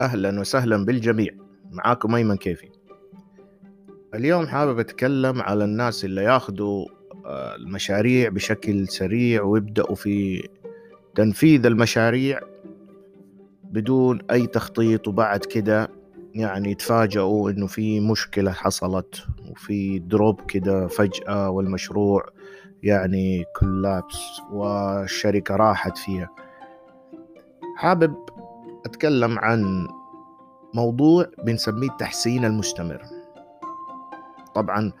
أهلا وسهلا بالجميع. معاكم أيمن كيفي. اليوم حابب أتكلم على الناس اللي ياخذوا آه، المشاريع بشكل سريع ويبدأوا في تنفيذ المشاريع بدون أي تخطيط وبعد كده يعني يتفاجئوا إنه في مشكلة حصلت وفي دروب كده فجأة والمشروع يعني كولابس والشركة راحت فيها. حابب أتكلم عن موضوع بنسميه التحسين المستمر. طبعا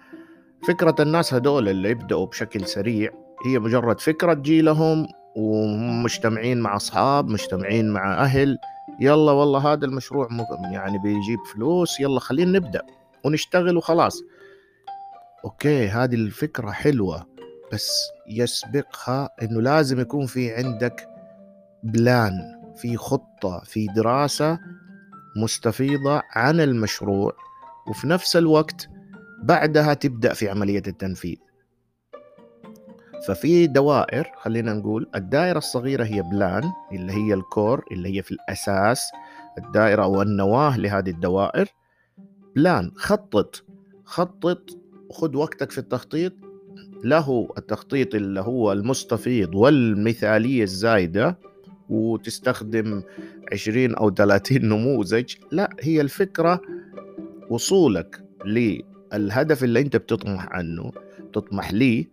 فكرة الناس هدول اللي يبدأوا بشكل سريع هي مجرد فكرة تجي لهم ومجتمعين مع أصحاب مجتمعين مع أهل يلا والله هذا المشروع يعني بيجيب فلوس يلا خلينا نبدأ ونشتغل وخلاص. أوكي هذه الفكرة حلوة بس يسبقها إنه لازم يكون في عندك plan في خطة في دراسة مستفيضة عن المشروع وفي نفس الوقت بعدها تبدأ في عملية التنفيذ. ففي دوائر خلينا نقول الدائرة الصغيرة هي plan اللي هي ال core اللي هي في الأساس الدائرة أو النواة لهذه الدوائر. plan خطط خطط خذ وقتك في التخطيط. له التخطيط اللي هو المستفيض والمثالية الزايدة. وتستخدم 20 أو 30 نموذج لا هي الفكرة وصولك للهدف اللي أنت بتطمح عنه تطمح ليه.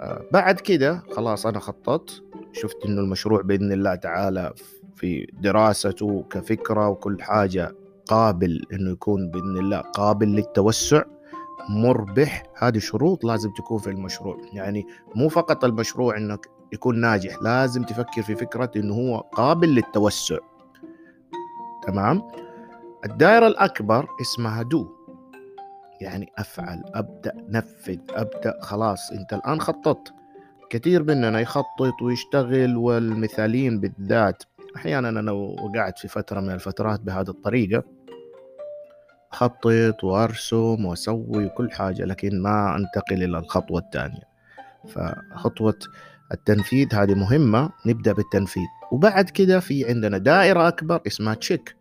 آه، بعد كده خلاص أنا خططت شفت إنه المشروع بإذن الله تعالى في دراسته كفكرة وكل حاجة قابل إنه يكون بإذن الله قابل للتوسع مربح. هذه شروط لازم تكون في المشروع. يعني مو فقط المشروع إنك يكون ناجح. لازم تفكر في فكرة إنه هو قابل للتوسع. تمام؟ الدائرة الأكبر اسمها دو يعني أفعل أبدأ نفذ أبدأ خلاص أنت الآن خططت. كثير مننا يخطط ويشتغل والمثاليين بالذات. أحيانا أنا وقعت في فترة من الفترات بهذه الطريقة. أخطط وأرسم وأسوي كل حاجة لكن ما أنتقل إلى الخطوة الثانية. فخطوة التنفيذ هذه مهمة نبدأ بالتنفيذ. وبعد كده في عندنا دائرة أكبر اسمها تشيك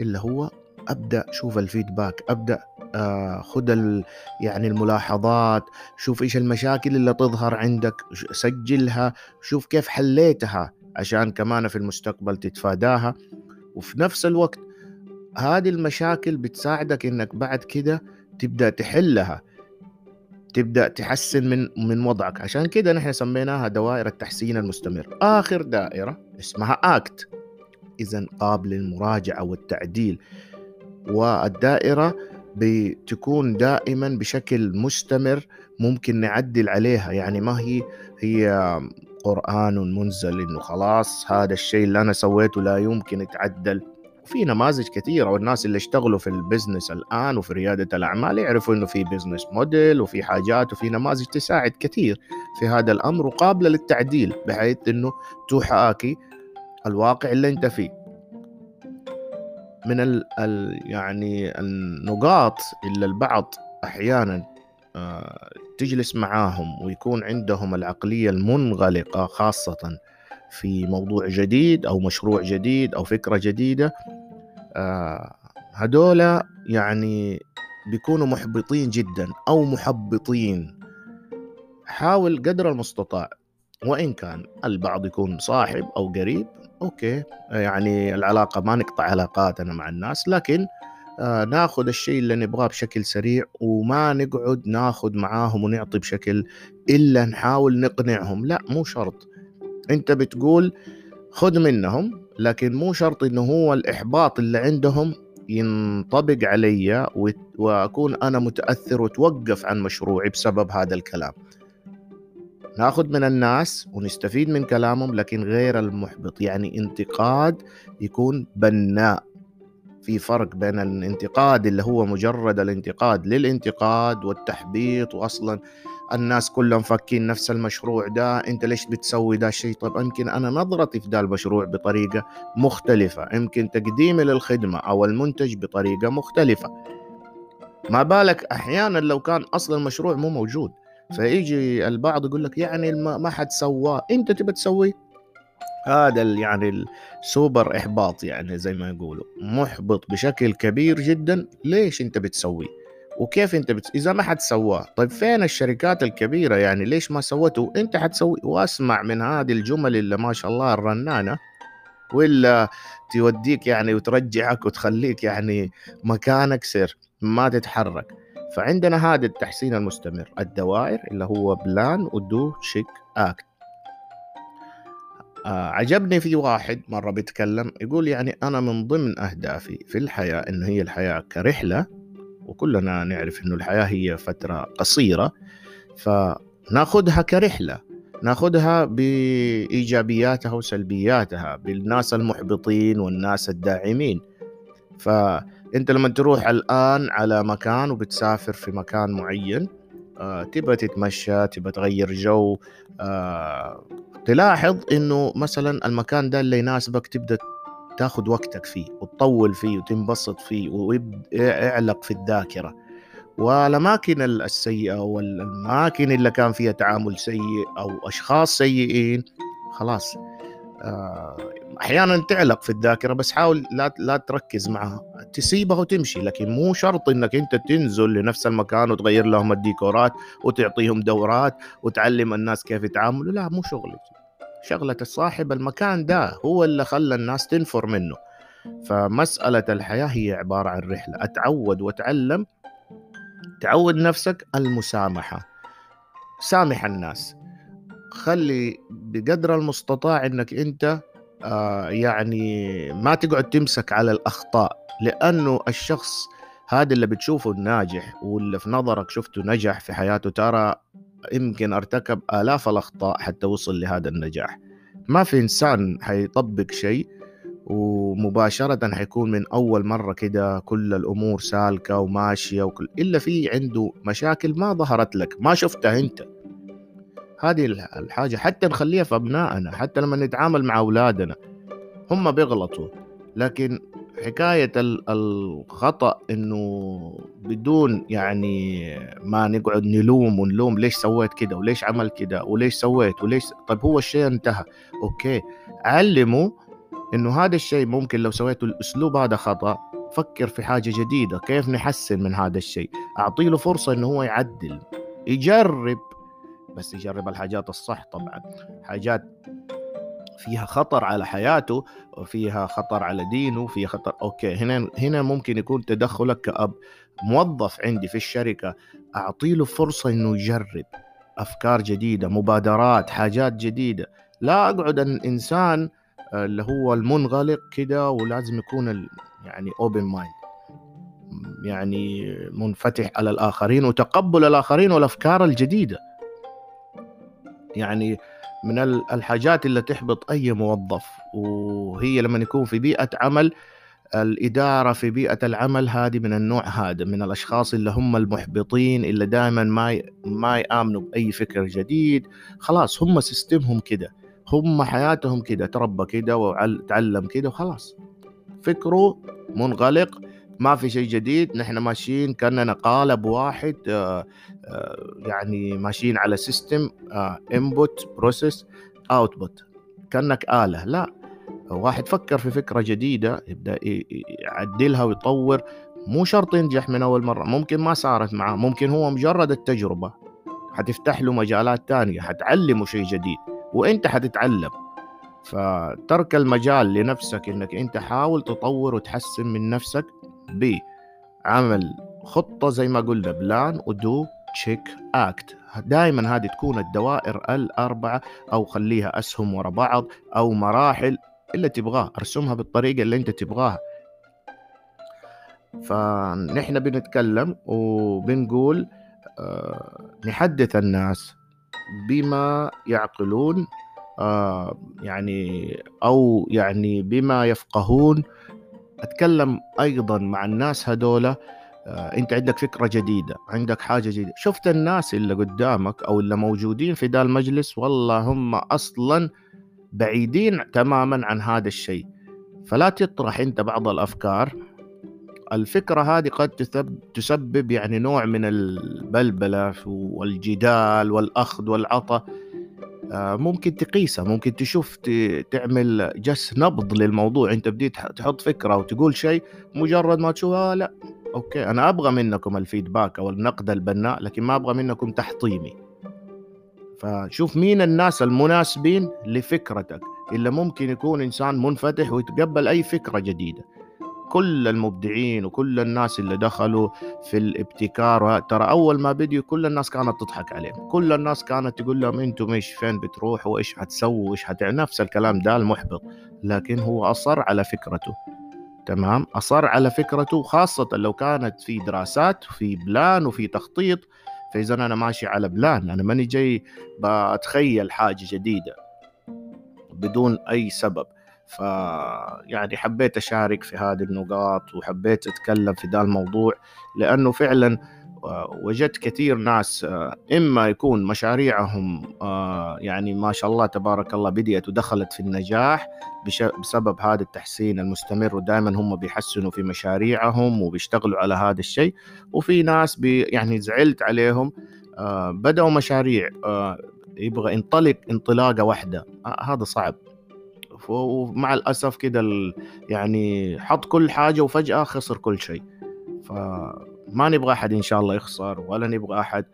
اللي هو أبدأ شوف الفيدباك أبدأ آه خذ يعني الملاحظات شوف إيش المشاكل اللي تظهر عندك سجلها شوف كيف حليتها عشان كمان في المستقبل تتفاداها. وفي نفس الوقت هذه المشاكل بتساعدك إنك بعد كده تبدأ تحلها. تبدأ تحسن من من وضعك. عشان كده نحن سميناها دوائر التحسين المستمر. آخر دائرة اسمها آكت. اذا قابل للمراجعة والتعديل. والدائرة بتكون دائما بشكل مستمر ممكن نعدل عليها. يعني ما هي هي قرآن منزل إنه خلاص هذا الشيء اللي أنا سويته لا يمكن يتعدل. في نماذج كثيرة والناس اللي اشتغلوا في ال business الآن وفي ريادة الأعمال يعرفوا إنه في business model وفي حاجات وفي نماذج تساعد كثير في هذا الأمر وقابلة للتعديل بحيث إنه تحاكي الواقع اللي أنت فيه. من ال ال يعني النقاط اللي البعض أحيانا آه تجلس معاهم ويكون عندهم العقلية المنغلقة خاصة في موضوع جديد أو مشروع جديد أو فكرة جديدة هدول يعني بيكونوا محبطين جدا أو محبطين. حاول قدر المستطاع وإن كان البعض يكون صاحب أو قريب أوكي. يعني العلاقة ما نقطع علاقاتنا مع الناس لكن آه ناخذ الشيء اللي نبغاه بشكل سريع وما نقعد ناخذ معاهم ونعطي بشكل إلا نحاول نقنعهم. لا مو شرط. أنت بتقول خذ منهم لكن مو شرط إنه هو الإحباط اللي عندهم ينطبق علي وأكون أنا متأثر وتوقف عن مشروعي بسبب هذا الكلام. ناخذ من الناس ونستفيد من كلامهم لكن غير المحبط. يعني انتقاد يكون بناء. في فرق بين الانتقاد اللي هو مجرد الانتقاد للانتقاد والتحبيط واصلا الناس كلهم فاكين نفس المشروع ده أنت ليش بتسوي ده الشيء طب يمكن أنا نظرتي في ده المشروع بطريقة مختلفة يمكن تقديمي للخدمة أو المنتج بطريقة مختلفة. ما بالك أحيانا لو كان أصلا المشروع مو موجود فيجي البعض يقول لك يعني ما حد سواه أنت تبى تسويه؟ هذا يعني السوبر إحباط يعني زي ما يقولوا. محبط بشكل كبير جدا. ليش أنت بتسوي وكيف أنت بت... إذا ما حد سواه طيب فين الشركات الكبيرة يعني؟ ليش ما سوته؟ أنت حتسوي. وأسمع من هذه الجمل اللي ما شاء الله الرنانة ولا توديك يعني وترجعك وتخليك يعني مكانك سر ما تتحرك. فعندنا هذا التحسين المستمر. الدوائر اللي هو plan و do check أكت. عجبني في واحد مرة بيتكلم يقول يعني أنا من ضمن أهدافي في الحياة إنه هي الحياة كرحلة وكلنا نعرف إنه الحياة هي فترة قصيرة فناخذها كرحلة ناخذها بإيجابياتها وسلبياتها بالناس المحبطين والناس الداعمين. فأنت لما تروح الآن على مكان وبتسافر في مكان معين آه، تبى تتمشى تبى تغير جو آه، تلاحظ إنه مثلا المكان ده اللي يناسبك تبدأ تاخذ وقتك فيه وتطول فيه وتنبسط فيه ويعلق في الذاكرة. والأماكن السيئة والأماكن اللي كان فيها تعامل سيء أو أشخاص سيئين خلاص آه، أحيانا تعلق في الذاكرة بس حاول لا لا تركز معها تسيبها وتمشي لكن مو شرط إنك أنت تنزل لنفس المكان وتغير لهم الديكورات وتعطيهم دورات وتعلم الناس كيف يتعاملوا لا مو شغلك. شغلة صاحب المكان ده هو اللي خلى الناس تنفر منه. فمسألة الحياة هي عبارة عن رحلة. أتعود وأتعلم. تعود نفسك المسامحة. سامح الناس. خلي بقدر المستطاع إنك أنت آه يعني ما تقعد تمسك على الأخطاء. لأنه الشخص هذا اللي بتشوفه الناجح واللي في نظرك شفته نجح في حياته ترى يمكن أرتكب آلاف الأخطاء حتى وصل لهذا النجاح. ما في إنسان حيطبق شيء ومباشرة حيكون من أول مرة كده كل الأمور سالكة وماشية وكل إلا في عنده مشاكل ما ظهرت لك ما شفتها أنت. هذه الحاجة حتى نخليها في أبنائنا حتى لما نتعامل مع أولادنا هم بيغلطوا. لكن حكاية الخطأ إنه بدون يعني ما نقعد نلوم ونلوم ليش سويت كده وليش عمل كده وليش سويت وليش طيب هو الشيء انتهى. okay. علمه إنه هذا الشيء ممكن لو سويته الأسلوب هذا خطأ فكر في حاجة جديدة كيف نحسن من هذا الشيء؟ أعطي له فرصة إنه هو يعدل يجرب. بس يجرب الحاجات الصح طبعا حاجات فيها خطر على حياته وفيها خطر على دينه فيها خطر أوكي هنا هنا ممكن يكون تدخلك كأب موظف عندي في الشركة أعطي له فرصة إنه يجرب أفكار جديدة مبادرات حاجات جديدة. لا أقعد الإنسان اللي هو المنغلق كده ولازم يكون يعني open mind يعني منفتح على الآخرين وتقبل الآخرين والأفكار الجديدة. يعني من الحاجات اللي تحبط أي موظف وهي لما يكون في بيئة عمل الإدارة في بيئة العمل هذه من النوع هذا من الأشخاص اللي هم المحبطين اللي دائما ما ما يآمنوا بأي فكر جديد. خلاص هم system هم كده هم حياتهم كده تربى كده وتعلم كده وخلاص. فكره منغلق ما في شيء جديد نحن ماشيين كأننا قالب واحد آه، يعني ماشيين على system input process output كأنك آلة. لا واحد فكر في فكرة جديدة يبدأ يعدلها ويطور. مو شرط ينجح من أول مرة. ممكن ما صارت معاه. ممكن هو مجرد التجربة. حتفتح له مجالات تانية حتعلمه شيء جديد. وأنت حتتعلم. فترك المجال لنفسك إنك أنت حاول تطور وتحسن من نفسك بعمل خطة زي ما قلنا plan و do check act دائما هذه تكون الدوائر الأربعة أو خليها أسهم ورا بعض أو مراحل اللي تبغاه. أرسمها بالطريقة اللي أنت تبغاها. فنحن بنتكلم وبنقول آه نحدث الناس بما يعقلون آه يعني أو يعني بما يفقهون. أتكلم أيضا مع الناس هذولا انت عندك فكرة جديدة عندك حاجة جديدة. شفت الناس اللي قدامك أو اللي موجودين في ذا المجلس؟ والله هم أصلا بعيدين تماما عن هذا الشيء. فلا تطرح أنت بعض الأفكار. الفكرة هذه قد تسبب يعني نوع من البلبلة والجدال والأخذ والعطاء. آه، ممكن تقيسها ممكن تشوف تعمل جس نبض للموضوع. أنت بديت تحط فكرة وتقول شيء مجرد ما تشوفها لا. okay أنا أبغى منكم ال feedback أو النقد البناء لكن ما أبغى منكم تحطيمي. فشوف مين الناس المناسبين لفكرتك إلا ممكن يكون إنسان منفتح ويتقبل أي فكرة جديدة. كل المبدعين وكل الناس اللي دخلوا في الابتكار ترى أول ما بديوا كل الناس كانت تضحك عليهم. كل الناس كانت تقول لهم أنتم إيش فين بتروحوا وايش حتسووا وايش حتعمل نفس الكلام ده المحبط. لكن هو أصر على فكرته. تمام؟ أصر على فكرته خاصة لو كانت في دراسات وفي plan وفي تخطيط. فإذا أنا ماشي على plan أنا ماني جاي بتخيل حاجة جديدة بدون أي سبب. ف يعني حبيت أشارك في هذه النقاط وحبيت أتكلم في ذا الموضوع لأنه فعلا وجدت كثير ناس آه، إما يكون مشاريعهم آه، يعني ما شاء الله تبارك الله بديت ودخلت في النجاح بسبب هذا التحسين المستمر ودائما هم بيحسنوا في مشاريعهم وبيشتغلوا على هذا الشيء. وفي ناس بي يعني زعلت عليهم بدأوا مشاريع يبغى ينطلق انطلاقة واحدة. هذا صعب. ومع الأسف كده يعني حط كل حاجة وفجأة خسر كل شيء. فما نبغى أحد إن شاء الله يخسر ولا نبغى أحد.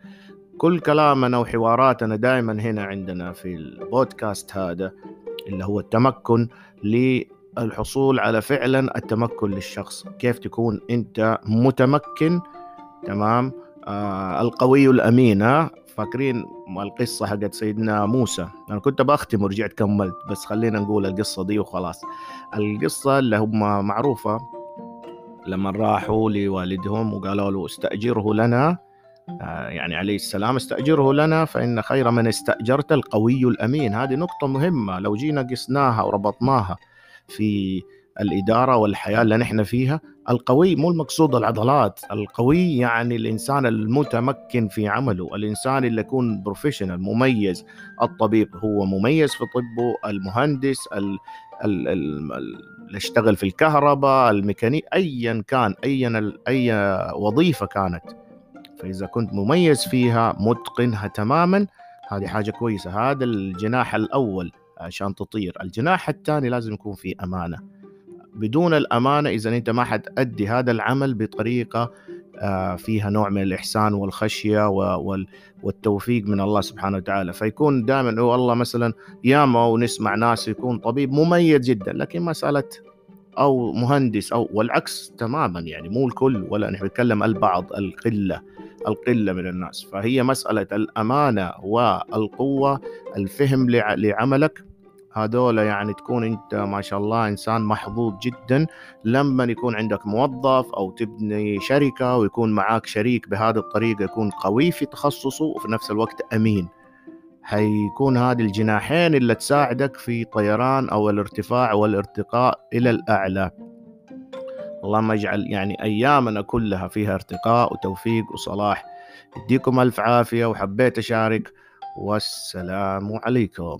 كل كلامنا وحواراتنا دائما هنا عندنا في البودكاست هذا اللي هو التمكن للحصول على فعلا التمكن للشخص. كيف تكون أنت متمكن؟ تمام؟ آه القوي الأمين فاكرين القصة حقت سيدنا موسى؟ أنا كنت بختم ورجعت كملت بس خلينا نقول القصة دي وخلاص. القصة اللي هم معروفة لما راحوا لوالدهم وقالوا له استأجره لنا آه، يعني عليه السلام استأجره لنا فإن خير من استأجرت القوي الأمين. هذه نقطة مهمة لو جينا قسناها وربطناها في الإدارة والحياة اللي نحن فيها القوي مو المقصود العضلات القوي يعني الإنسان المتمكن في عمله الإنسان اللي يكون professional مميز. الطبيب هو مميز في طبه المهندس ال ال ال اللي اشتغل في الكهرباء الميكانيك أيا كان أيا أي وظيفة كانت. فإذا كنت مميز فيها متقنها تماما هذه حاجة كويسة. هذا الجناح الأول عشان تطير. الجناح الثاني لازم يكون فيه أمانة. بدون الأمانة إذا أنت ما حتأدي هذا العمل بطريقة فيها نوع من الإحسان والخشية والتوفيق من الله سبحانه وتعالى. فيكون دائما والله مثلا ياما ونسمع ناس يكون طبيب مميز جدا لكن مساله أو مهندس أو والعكس تماما يعني مو الكل ولا نحن نتكلم البعض القلة القلة من الناس. فهي مسألة الأمانة والقوة الفهم لعملك هذول يعني تكون أنت ما شاء الله إنسان محظوظ جدا لما يكون عندك موظف أو تبني شركة ويكون معاك شريك بهذه الطريقة يكون قوي في تخصصه وفي نفس الوقت أمين. حيكون هذه الجناحين اللي تساعدك في طيران أو الارتفاع والارتقاء إلى الأعلى. اللهم اجعل يعني أيامنا كلها فيها ارتقاء وتوفيق وصلاح. يديكم ألف عافية وحبيت أشارك. والسلام عليكم.